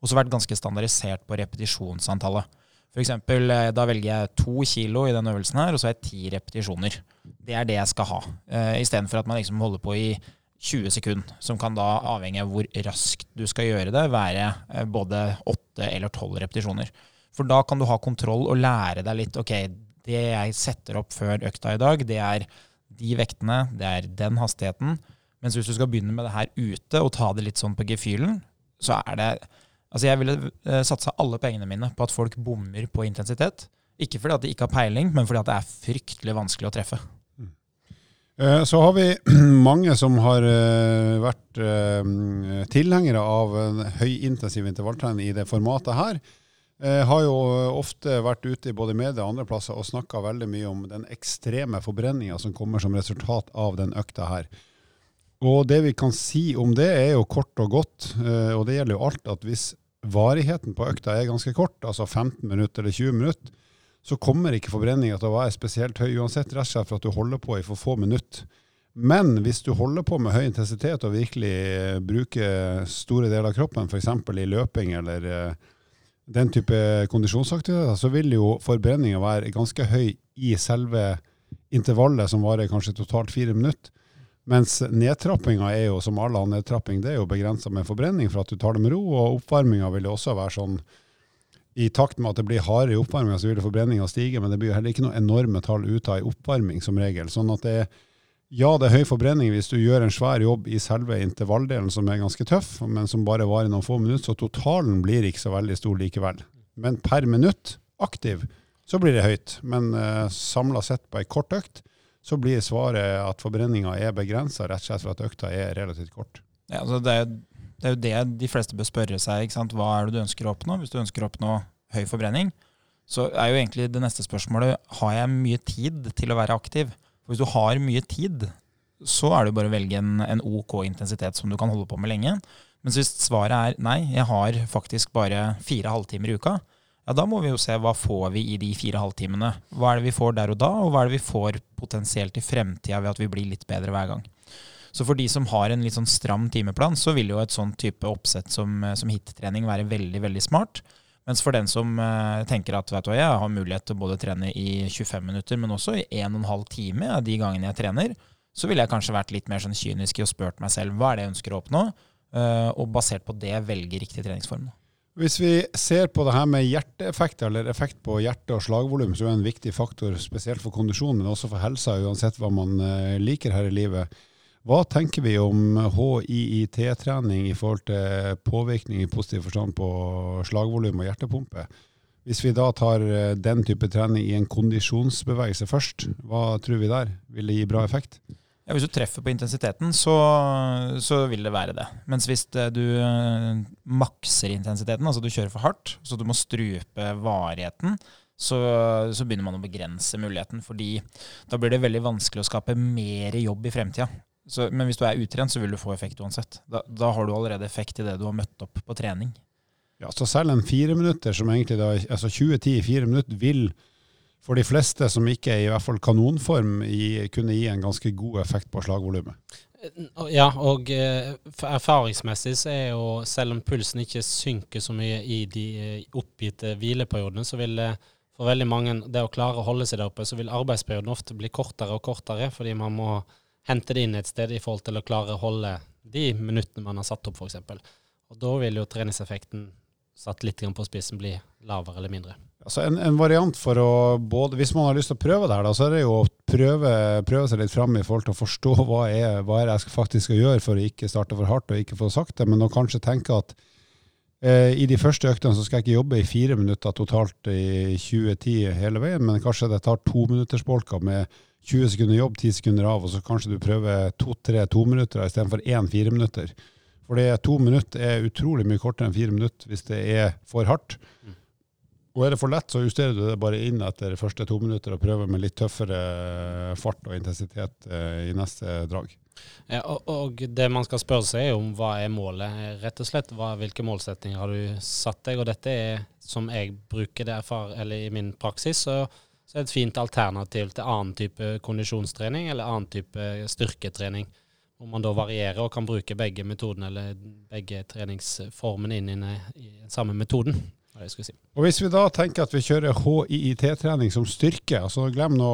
og så vært ganske standardisert på repetisjonsantallet. Eksempel, eh, da velger jeg to kilo i den øvelsen her, og så har jeg ti repetisjoner. Det er det jeg skal ha. Eh, Istedenfor at man liksom holder på i 20 sekunder, som kan da, avhengig av hvor raskt du skal gjøre det, være eh, både 8 eller 12 repetisjoner. For da kan du ha kontroll og lære deg litt ok, det jeg setter opp før økta i dag, det er de vektene, det er den hastigheten. Mens hvis du skal begynne med det her ute og ta det litt sånn på gefühlen, så er det Altså, jeg ville uh, satsa alle pengene mine på at folk bommer på intensitet. Ikke fordi at de ikke har peiling, men fordi at det er fryktelig vanskelig å treffe.
Eh, så har vi mange som har eh, vært eh, tilhengere av høyintensiv intervalltrening i det formatet her. Har jo ofte vært ute i både media og andre plasser og snakka veldig mye om den ekstreme forbrenninga som kommer som resultat av den økta her. Og det vi kan si om det, er jo kort og godt, og det gjelder jo alt, at hvis varigheten på økta er ganske kort, altså 15 minutter eller 20 minutter, så kommer ikke forbrenninga til å være spesielt høy uansett, rett og slett for at du holder på i for få minutter. Men hvis du holder på med høy intensitet og virkelig eh, bruker store deler av kroppen, f.eks. i løping eller eh, den type kondisjonsaktiviteter, så vil jo forbrenninga være ganske høy i selve intervallet, som varer kanskje totalt fire minutter. Mens nedtrappinga er jo, som all annen nedtrapping, det er jo begrensa med forbrenning for at du tar det med ro. Og oppvarminga vil jo også være sånn i takt med at det blir hardere i oppvarminga, så vil forbrenninga stige. Men det blir jo heller ikke noe enorme tall ut av i oppvarming, som regel. Sånn at det er ja, det er høy forbrenning hvis du gjør en svær jobb i selve intervalldelen, som er ganske tøff, men som bare varer noen få minutter. Så totalen blir ikke så veldig stor likevel. Men per minutt aktiv så blir det høyt. Men uh, samla sett på ei kort økt så blir svaret at forbrenninga er begrensa, rett og slett for at økta er relativt kort.
Ja, altså det, er, det, er, jo det de fleste bør spørre seg. Hva er det du ønsker å oppnå? Hvis du ønsker å oppnå høy forbrenning, så er jo egentlig det neste spørsmålet har jeg mye tid til å være aktiv. For hvis du har mye tid, så er det jo bare å velge en, en OK intensitet som du kan holde på med lenge. Men hvis svaret er nei, jeg har faktisk bare fire halvtimer i uka, ja, da må vi jo se hva får vi i de fire halvtimene. Hva er det vi får der og da, og hva er det vi får potensielt i fremtida ved at vi blir litt bedre hver gang. Så for de som har en litt sånn stram timeplan, så vil jo et sånn type oppsett som, eh, som hit-trening være veldig, veldig smart. Mens for den som uh, tenker at vet du, jeg har mulighet til å både trene i 25 minutter, men også i 1 12 time de gangene jeg trener, så ville jeg kanskje vært litt mer sånn kynisk i å spurt meg selv hva er det jeg ønsker å oppnå, uh, og basert på det velge riktig treningsform.
Hvis vi ser på det her med hjerteeffekt, eller effekt på hjerte- og slagvolum, som er en viktig faktor spesielt for kondisjon, men også for helsa, uansett hva man eh, liker her i livet. Hva tenker vi om HIIT-trening i forhold til påvirkning i positiv forstand på slagvolum og hjertepumpe? Hvis vi da tar eh, den type trening i en kondisjonsbevegelse først, hva tror vi der? Vil det gi bra effekt?
Ja, Hvis du treffer på intensiteten, så, så, vil det være det. Mens hvis du uh, makser intensiteten, altså du kjører for hardt, så du må strupe varigheten, så, så, begynner man å begrense muligheten. fordi da blir det veldig vanskelig å skape mer jobb i fremtida. men hvis du er utrent, så vil du få effekt uansett. Da, da, har du allerede effekt i det du har møtt opp på trening.
Ja, Så selv en fire minutter, som egentlig da, altså 20-10 i fire minutter, vil for de fleste som ikke er i hvert fall kanonform, i, kunne gi en ganske god effekt på slagvolumet.
Ja, og eh, erfaringsmessig så er jo, selv om pulsen ikke synker så mye i de eh, oppgitte hvileperiodene, så vil for veldig mange, det å klare å holde seg der oppe, så vil arbeidsperioden ofte bli kortere og kortere, fordi man må hente det inn et sted i forhold til å klare å holde de minuttene man har satt opp, f.eks. Og da vil jo treningseffekten satt litt på spissen bli lavere eller mindre.
Altså en, en, variant for å både, Hvis man har lyst til å prøve det her, da, så er det jo å prøve, prøve seg litt fram i forhold til å forstå hva er, hva er det jeg faktisk skal gjøre for å ikke starte for hardt og ikke få sakte, men å kanskje tenke at eh, i de første øktene så skal jeg ikke jobbe i fire minutter totalt i 2010 hele veien, men kanskje det tar to tominuttersbolker med 20 sekunder jobb, 10 sekunder av, og så kanskje du prøver to-tre tominutter istedenfor én fire minutter. For to minutter er utrolig mye kortere enn fire minutter hvis det er for hardt. Og er det for lett, så justerer du det bare inn etter de første to minutter og prøver med litt tøffere fart og intensitet eh, i neste drag.
Ja, og, det man skal spørre seg om hva er målet, rett og slett. Hva, hvilke målsettinger har du satt deg? Og dette er, som jeg bruker det erfar eller i min praksis, så, så er det et fint alternativ til annen type kondisjonstrening eller annen type styrketrening. Hvor man da varierer og kan bruke begge metodene eller begge treningsformene inn i den samme metoden
si. Og Hvis vi da tenker at vi kjører HIIT-trening som styrke, altså glem nå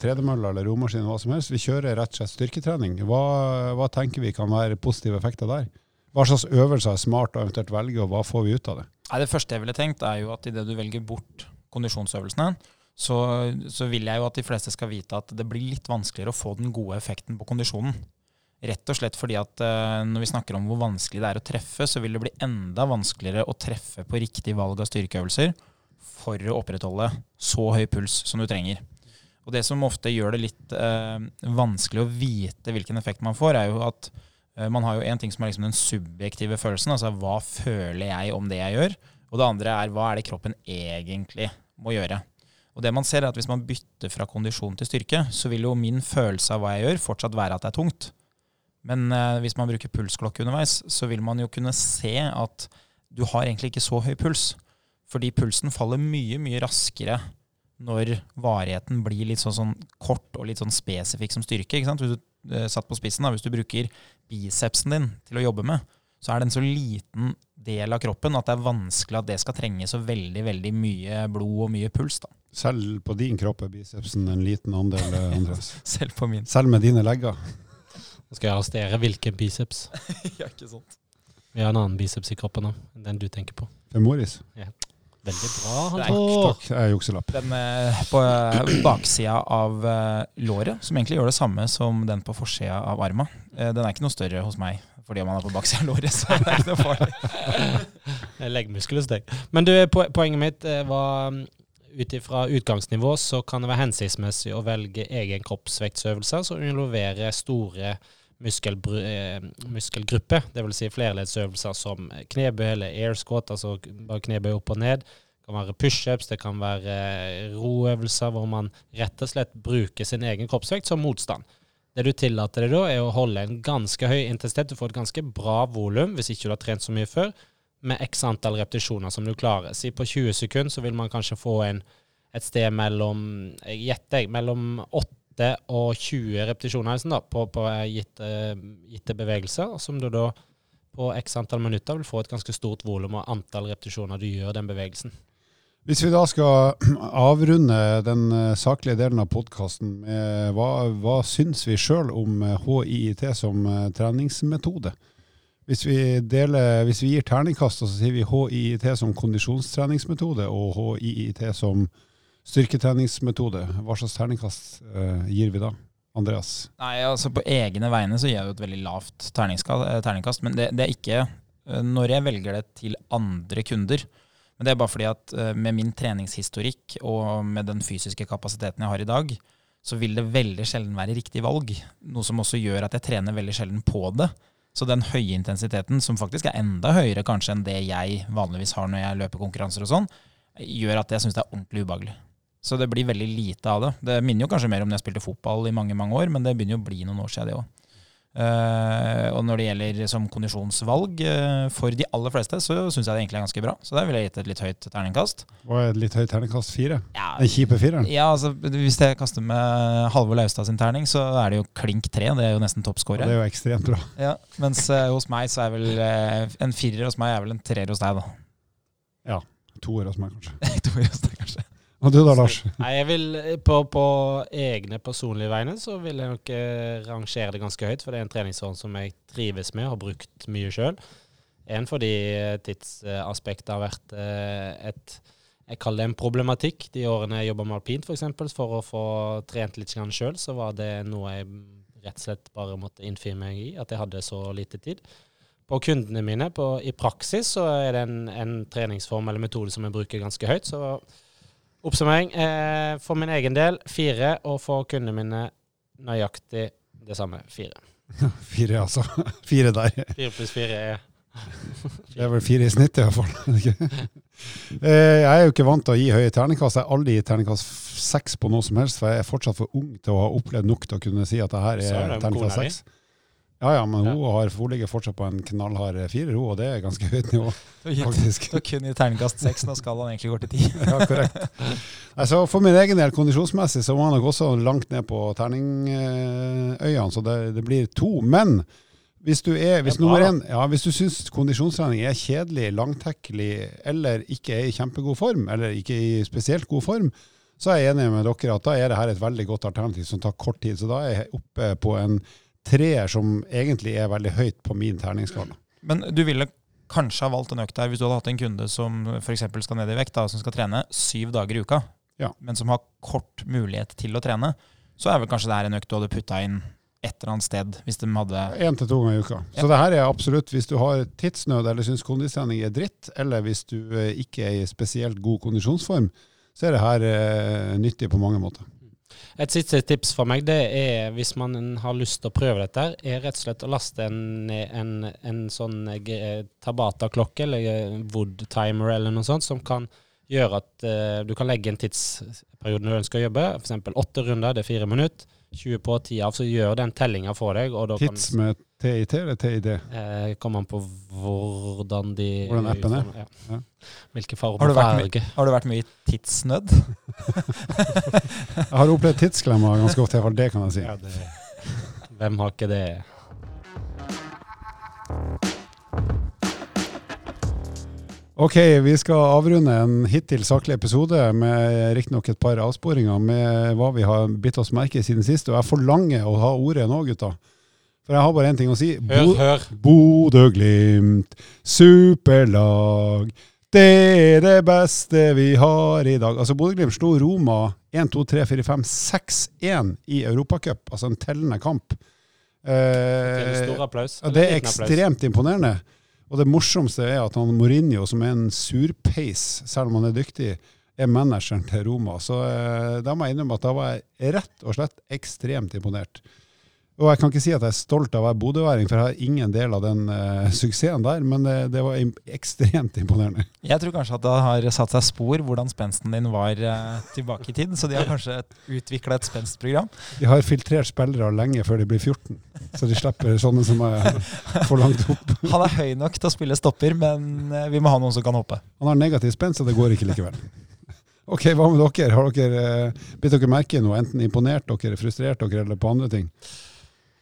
tredemølla eller romaskin, hva som helst, vi kjører rett og slett styrketrening, hva, hva, tenker vi kan være positive effekter der? Hva slags øvelser er smart å eventuelt velge, og hva får vi ut av det?
Nei, det første jeg ville tenkt, er jo at idet du velger bort kondisjonsøvelsene, så, så vil jeg jo at de fleste skal vite at det blir litt vanskeligere å få den gode effekten på kondisjonen. Rett og slett fordi at uh, når vi snakker om hvor vanskelig det er å treffe, så vil det bli enda vanskeligere å treffe på riktig valg av styrkeøvelser for å opprettholde så høy puls som du trenger. Og Det som ofte gjør det litt eh, vanskelig å vite hvilken effekt man får, er jo at eh, man har jo en ting som er liksom den subjektive følelsen. Altså hva føler jeg om det jeg gjør? Og det andre er hva er det kroppen egentlig må gjøre? Og det man ser er at Hvis man bytter fra kondisjon til styrke, så vil jo min følelse av hva jeg gjør, fortsatt være at det er tungt. Men eh, hvis man bruker pulsklokke underveis, så vil man jo kunne se at du har egentlig ikke så høy puls. Fordi pulsen faller mye, mye raskere når varigheten blir litt sånn, sånn kort og litt sånn spesifikk som styrke. ikke sant? Hvis du eh, satt på spissen da, hvis du bruker bicepsen din til å jobbe med, så er det en så liten del av kroppen at det er vanskelig at det skal trenge så veldig veldig mye blod og mye puls. da.
Selv på din kropp er bicepsen en liten andel, eh, Andreas.
Selv på min.
Selv med dine legger.
Nå skal jeg arrestere hvilken biceps.
ja, ikke sant.
Vi har en annen biceps i kroppen nå, enn den du tenker på.
Femoris.
Veldig bra,
Takk,
Halvor.
Takk, jeg jukselapp.
Den eh, på eh, baksida av eh, låret, som egentlig gjør det samme som den på forsida av arma. Eh, den er ikke noe større hos meg fordi om man er på baksida av låret. så er det ikke noe farlig.
Leggmuskel hos deg. Men du, poenget mitt var mm, ut ifra utgangsnivå så kan det være hensiktsmessig å velge egen kroppsvektsøvelse som involverer store eh, muskelgrupper, dvs. Si flerleddsøvelser som knebøy eller air squat, altså bare knebøy opp og ned. Det kan være pushups, det kan være eh, roøvelser hvor man rett og slett bruker sin egen kroppsvekt som motstand. Det du tillater deg da, er å holde en ganske høy intensitet. Du får et ganske bra volum hvis ikke du har trent så mye før, med x antall repetisjoner som du klarer. Si på 20 sekunder så vil man kanskje få en, et sted mellom jeg gjetter mellom 8 og 20 repetisjoner liksom da, på, på gitte, gitte bevegelser, som du da på x antall minutter vil få et ganske stort volum og antall repetisjoner du gjør den bevegelsen.
Hvis vi da skal avrunde den eh, saklige delen av podkasten hva, hva syns vi sjøl om eh, HIIT som eh, treningsmetode? Hvis vi, deler, hvis vi gir terningkast, så sier vi HIIT som kondisjonstreningsmetode og HIIT som styrketreningsmetode, hva slags terningkast eh, gir vi da? Andreas?
Nei, altså På egne vegne så gir jeg jo et veldig lavt terningkast, eh, men det, det er ikke eh, når jeg velger det til andre kunder. Men det er bare fordi at eh, med min treningshistorikk og med den fysiske kapasiteten jeg har i dag, så vil det veldig sjelden være riktig valg. Noe som også gjør at jeg trener veldig sjelden på det. Så den høye intensiteten, som faktisk er enda høyere kanskje enn det jeg vanligvis har når jeg løper konkurranser og sånn, gjør at jeg syns det er ordentlig ubehagelig. Så det blir veldig lite av det. Det minner jo kanskje mer om når jeg spilte fotball i mange mange år, men det begynner jo å bli noen år siden, det òg. Og når det gjelder som kondisjonsvalg, eh, for de aller fleste, så syns jeg det egentlig er ganske bra. Så der vil jeg gitt et litt høyt terningkast.
Er et litt høyt terningkast? Fire?
Ja,
Den kjipe fireren?
ja, altså Hvis jeg kaster med Halvor Laustad sin terning, så er det jo klink tre. Det er jo nesten
Det er jo ekstremt bra.
Ja, mens eh, hos meg så er vel eh, en firer hos meg er vel en treer hos deg, da.
Toer hos meg, kanskje.
To hos deg, kanskje.
Og du da, Lars?
Nei, jeg vil på, på egne personlige vegne så vil jeg nok eh, rangere det ganske høyt, for det er en treningsform som jeg trives med og har brukt mye sjøl. En fordi eh, tidsaspektet har vært eh, et jeg kaller det en problematikk. De årene jeg jobba med alpint, f.eks., for, eksempel, for å få trent litt sjøl, så var det noe jeg rett og slett bare måtte innfri meg i, at jeg hadde så lite tid. På kundene mine, på, i praksis, så er det en, en treningsform eller metode som jeg bruker ganske høyt. Så oppsummering. Eh, for min egen del fire, og for kundene mine nøyaktig det samme. Fire.
Fire, altså. Fire der.
Fire pluss fire er
Det er vel fire i snitt, i hvert fall. Eh, Jeg er jo ikke vant til å gi høye terningkast. Jeg har aldri gitt terningkast seks på noe som helst, for jeg er fortsatt for ung til å ha opplevd nok til å kunne si at det her er terningkast seks. Ja, ja, men hun, har, hun ligger fortsatt på en knallhard firer, hun, og det er ganske høyt nivå,
Du har kun gitt terningkast seks, nå skal han egentlig gå til ti.
Ja, korrekt. Nei, så for min egen del, kondisjonsmessig, så var han nok også langt ned på terningøyene, så det, det blir to. Men hvis du, er, hvis nummer ja, hvis du syns kondisjonstrening er kjedelig, langtekkelig eller ikke er i kjempegod form, eller ikke i spesielt god form, så er jeg enig med dere at da er det her et veldig godt alternativ som tar kort tid. Så da er jeg oppe på en treer som egentlig er veldig høyt på min terningsskala.
Men du ville kanskje ha valgt en økt der hvis du hadde hatt en kunde som f.eks. skal ned i vekt, da, som skal trene syv dager i uka,
Ja.
men som har kort mulighet til å trene. Så er vel kanskje det her en økt du hadde putta inn et eller annet sted, hvis de hadde
Én til to ganger i uka. Så det her er absolutt, hvis du har tidsnød eller syns kondistrening er dritt, eller hvis du eh, ikke er i spesielt god kondisjonsform, så er det her eh, nyttig på mange måter.
Et siste tips for meg, det er hvis man har lyst til å prøve dette, er rett og slett å laste en, en, en sånn eh, Tabata-klokke eller eh, Wood Timer eller noe sånt, som kan gjøre at uh, du kan legge en tidsperiode du ønsker å jobbe, f.eks. åtte runder, det er fire minutter. 20 på, 10 av, så gjør den tellinga for deg. Og da kan
Tids med TIT eller TID?
eh, kommer an på hvordan de
Hvordan appen er.
Ja.
Ja.
Hvilke farger
Har du
på farge.
Har det vært mye tidsnødd?
Jeg har opplevd tidsklemmer ganske ofte, iallfall det kan jeg si.
Ja, det, hvem har ikke det?
Ok, vi skal avrunde en hittil saklig episode med riktignok et par avsporinger med hva vi har bitt oss merke i siden sist. Og jeg forlanger å ha ordet nå, gutta. For jeg har bare én ting å si.
Hør,
Bo-
hør.
Bodø-Glimt, superlag. Det er det beste vi har i dag. Altså Bodø-Glimt slo Roma 1, 2, 3, 4, 5, 6-1 i Europacup. Altså en tellende kamp. Eh,
stor applaus.
ja, det er ekstremt imponerende. Og det morsomste er at han Mourinho, som er en surpeis, selv om han er dyktig, er manageren til Roma. Så eh, da må jeg innrømme at da var jeg rett og slett ekstremt imponert. Og jeg kan ikke si at jeg er stolt av å være bodøværing, for jeg har ingen del av den uh, suksessen der, men det, det var imp ekstremt imponerende.
Jeg tror kanskje at det har satt seg spor hvordan spensten din var uh, tilbake i tid. Så de har kanskje utvikla et spenstprogram.
De har filtrert spillere lenge før de blir 14, så de slipper sånne som er for langt opp.
Han er høy nok til å spille stopper, men eh, vi må ha noen som kan hoppe.
Han har negativ spenst, så det går ikke likevel. Ok, Hva med dere? Har dere uh, bitt dere merke i noe? Enten imponert dere, frustrert dere, eller på andre ting?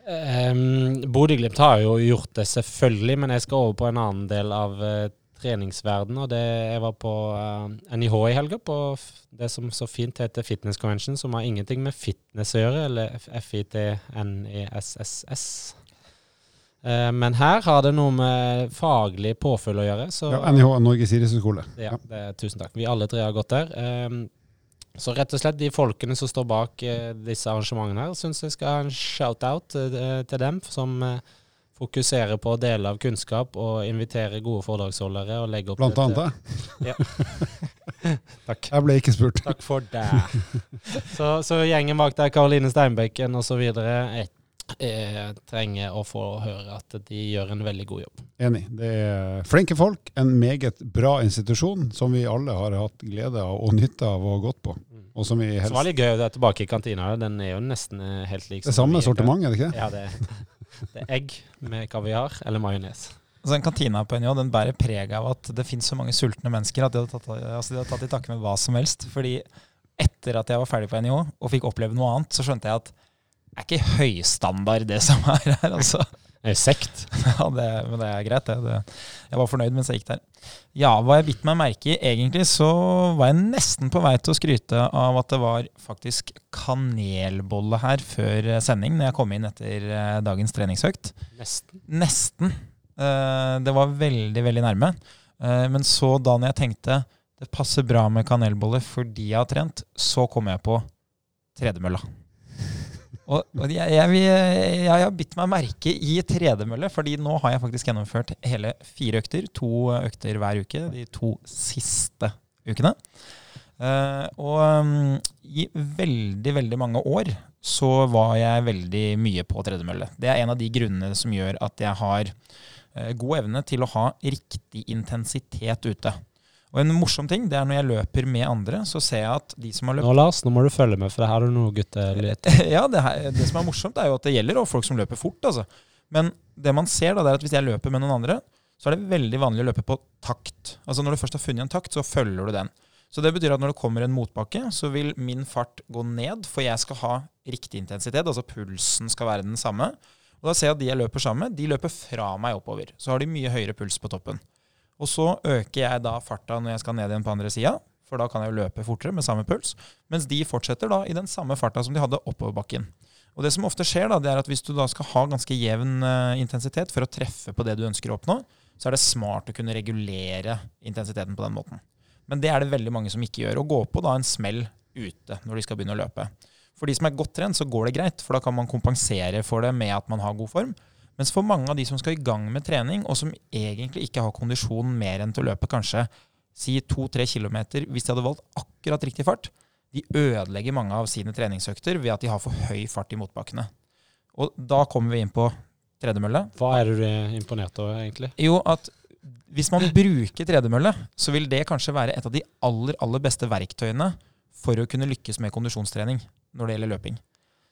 Um, Bodø-Glimt har jo gjort det, selvfølgelig, men jeg skal over på en annen del av uh, treningsverden, og det Jeg var på uh, NIH i helga, på det som så fint heter Fitness Convention, som har ingenting med fitness å gjøre, eller FITNESSS. Uh, men her har det noe med faglig påfyll å gjøre. Så
Ja, NIH, Norges idrettshøgskole.
ja, det, tusen takk. Vi alle tre har gått der. Um, så rett og slett de folkene som står bak eh, disse arrangementene her, syns jeg skal ha en shout-out eh, til dem, som eh, fokuserer på å dele av kunnskap og invitere gode foredragsholdere og legge opp
Blant annet jeg.
Ja. Takk.
Jeg ble ikke spurt.
Takk for det. Så, så gjengen bak der, Karoline Steinbekken osv., eh, trenger å få høre at de gjør en veldig god jobb.
Enig. Det er flinke folk, en meget bra institusjon som vi alle har hatt glede av og nytte av og gått på. Og som vi
Så
helst
var det litt gøy å være tilbake i kantina. Den er jo nesten eh, helt lik.
Det samme sortiment, er det ikke?
Ja, det, det er egg med kaviar eller majones.
Altså den Kantina på NJ den bærer preg av at det finnes så mange sultne mennesker at de har tatt, altså de tatt i takke med hva som helst. Fordi etter at jeg var ferdig på NIH og fikk oppleve noe annet, så skjønte jeg at er ikke høystandard det som er her. altså.
Det er sekt.
Ja, det, men det er greit, det. det. Jeg var fornøyd mens jeg gikk der. Ja, hva jeg bitt meg merke i egentlig, så var jeg nesten på vei til å skryte av at det var faktisk kanelbolle her før eh, sending, når jeg kom inn etter eh, dagens treningsøkt.
Nesten.
Nesten. Eh, Det var veldig, veldig nærme. Men så da når jeg tenkte det passer bra med kanelbolle fordi jeg har trent, så kom jeg på tredemølla. Og, og jeg, jeg, jeg har bitt meg merke i tredemølle, fordi nå har jeg faktisk gjennomført hele fire økter. To økter hver uke de to siste ukene. Uh, og um, i veldig, veldig mange år så var jeg veldig mye på tredemølle. Det er en av de grunnene som gjør at jeg har uh, god evne til å ha riktig intensitet ute. Og en morsom ting, det er når jeg løper med andre, så ser jeg at de som har løpt
Nå, Lars, nå må du følge med, for det her er noe gutter litt
ja, det, her, det som er morsomt, er jo at det gjelder også folk som løper fort. Altså. Men det man ser, da, det er at hvis jeg løper med noen andre, så er det veldig vanlig å løpe på takt. Altså Når du først har funnet en takt, så følger du den. Så det betyr at når det kommer en motbakke, så vil min fart gå ned, for jeg skal ha riktig intensitet. Altså pulsen skal være den samme. Og da ser jeg at de jeg løper sammen med, de løper fra meg oppover. Så har de mye høyere puls på toppen. Og så øker jeg da farta når jeg skal ned igjen på andre sida, for da kan jeg jo løpe fortere med samme puls. Mens de fortsetter da i den samme farta som de hadde oppover bakken. Og det som ofte skjer, da, det er at hvis du da skal ha ganske jevn eh, intensitet for å treffe på det du ønsker å oppnå, så er det smart å kunne regulere intensiteten på den måten. Men det er det veldig mange som ikke gjør. Å gå på da en smell ute når de skal begynne å løpe. For de som er godt trent, så går det greit, for da kan man kompensere for det med at man har god form. Mens for mange av de som skal i gang med trening, og som egentlig ikke har kondisjon mer enn til å løpe kanskje si to-tre kilometer hvis de hadde valgt akkurat riktig fart, de ødelegger mange av sine treningsøkter ved at de har for høy fart i motbakkene. Og da kommer vi inn på tredemølle.
Hva er du er imponert over, egentlig?
Jo, at hvis man bruker tredemølle, så vil det kanskje være et av de aller, aller beste verktøyene for å kunne lykkes med kondisjonstrening når det gjelder løping.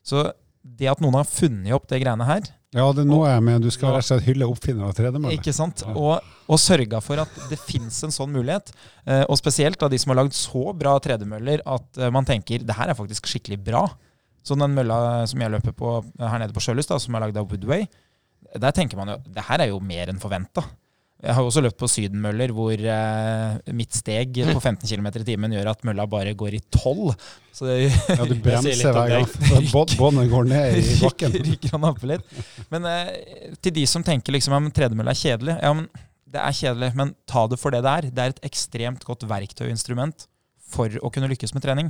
Så det at noen har funnet opp det greiene her,
Ja, det nå er jeg med. Du skal rett og slett hylle oppfinneren av tredemølle.
ikke sant?
Ja.
Og, og sørga for at det fins en sånn mulighet. Eh, og spesielt av de som har lagd så bra tredemøller at eh, man tenker det her er faktisk skikkelig bra. Så den mølla som jeg løper på her nede på Sjølhus, som er lagd av Woodway, der tenker man jo det her er jo mer enn forventa. Jeg har også løpt på sydenmøller hvor eh, mitt steg på 15 km i timen gjør at mølla bare går i 12. Så det
Ja, du bremser
om
hver gang. Båndet går ned i bakken.
ryker, han opp litt. Men eh, til de som tenker liksom at tredemølla er kjedelig Ja, men det er kjedelig, men ta det for det det er. Det er et ekstremt godt verktøyinstrument for å kunne lykkes med trening.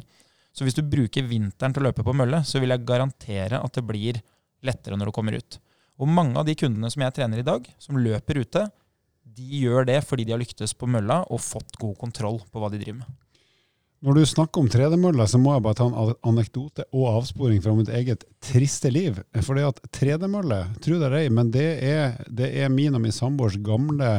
Så hvis du bruker vinteren til å løpe på mølle, så vil jeg garantere at det blir lettere når du kommer ut. Og mange av de kundene som jeg trener i dag, som løper ute, de gjør det fordi de har lyktes på mølla og fått god kontroll på hva de driver med.
Når du snakker om tredemøller, så må jeg bare ta en anekdote og avsporing fra mitt eget triste liv. For det at tredemølle, tro det eller ei, men det er, det er min og min samboers gamle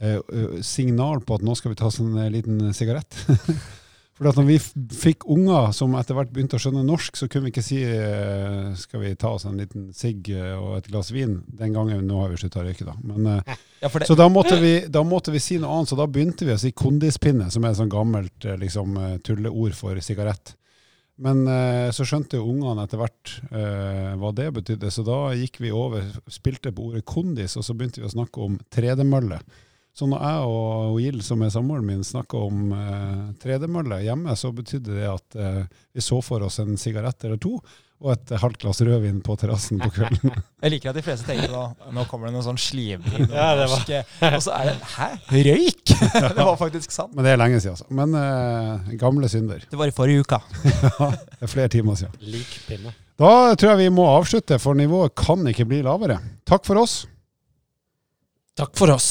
eh, signal på at nå skal vi ta oss en eh, liten sigarett. For at når vi fikk unger som etter hvert begynte å skjønne norsk, så kunne vi ikke si eh, skal vi ta oss en liten sigg eh, og et glass vin. Den gangen, nå har vi slutta å røyke, da. Men, eh,
Ja,
så da måtte, vi, da måtte vi si noe annet, så da begynte vi å si kondispinne, som er et sånt gammelt liksom, tulleord for sigarett. Men eh, så skjønte jo ungene etter hvert eh, hva det betydde, så da gikk vi over, spilte på ordet kondis, og så begynte vi å snakke om tredemølle. Så når jeg og Gild, som er samboeren min, snakka om eh, tredemølle hjemme, så betydde det at eh, vi så for oss en sigarett eller to, og et halvt glass rødvin på terrassen på kvelden.
Jeg liker at de fleste tenker da Nå kommer det noe sånn slivrig
Ja, det var-
norsk Og så er det Hæ? Røyk?! det var faktisk sant.
Men det er lenge siden, altså. Men eh, gamle synder.
Det var i forrige uke.
Ja, det er flere timer siden.
Lik pinne.
Da tror jeg vi må avslutte, for nivået kan ikke bli lavere. Takk for oss.
Takk for oss.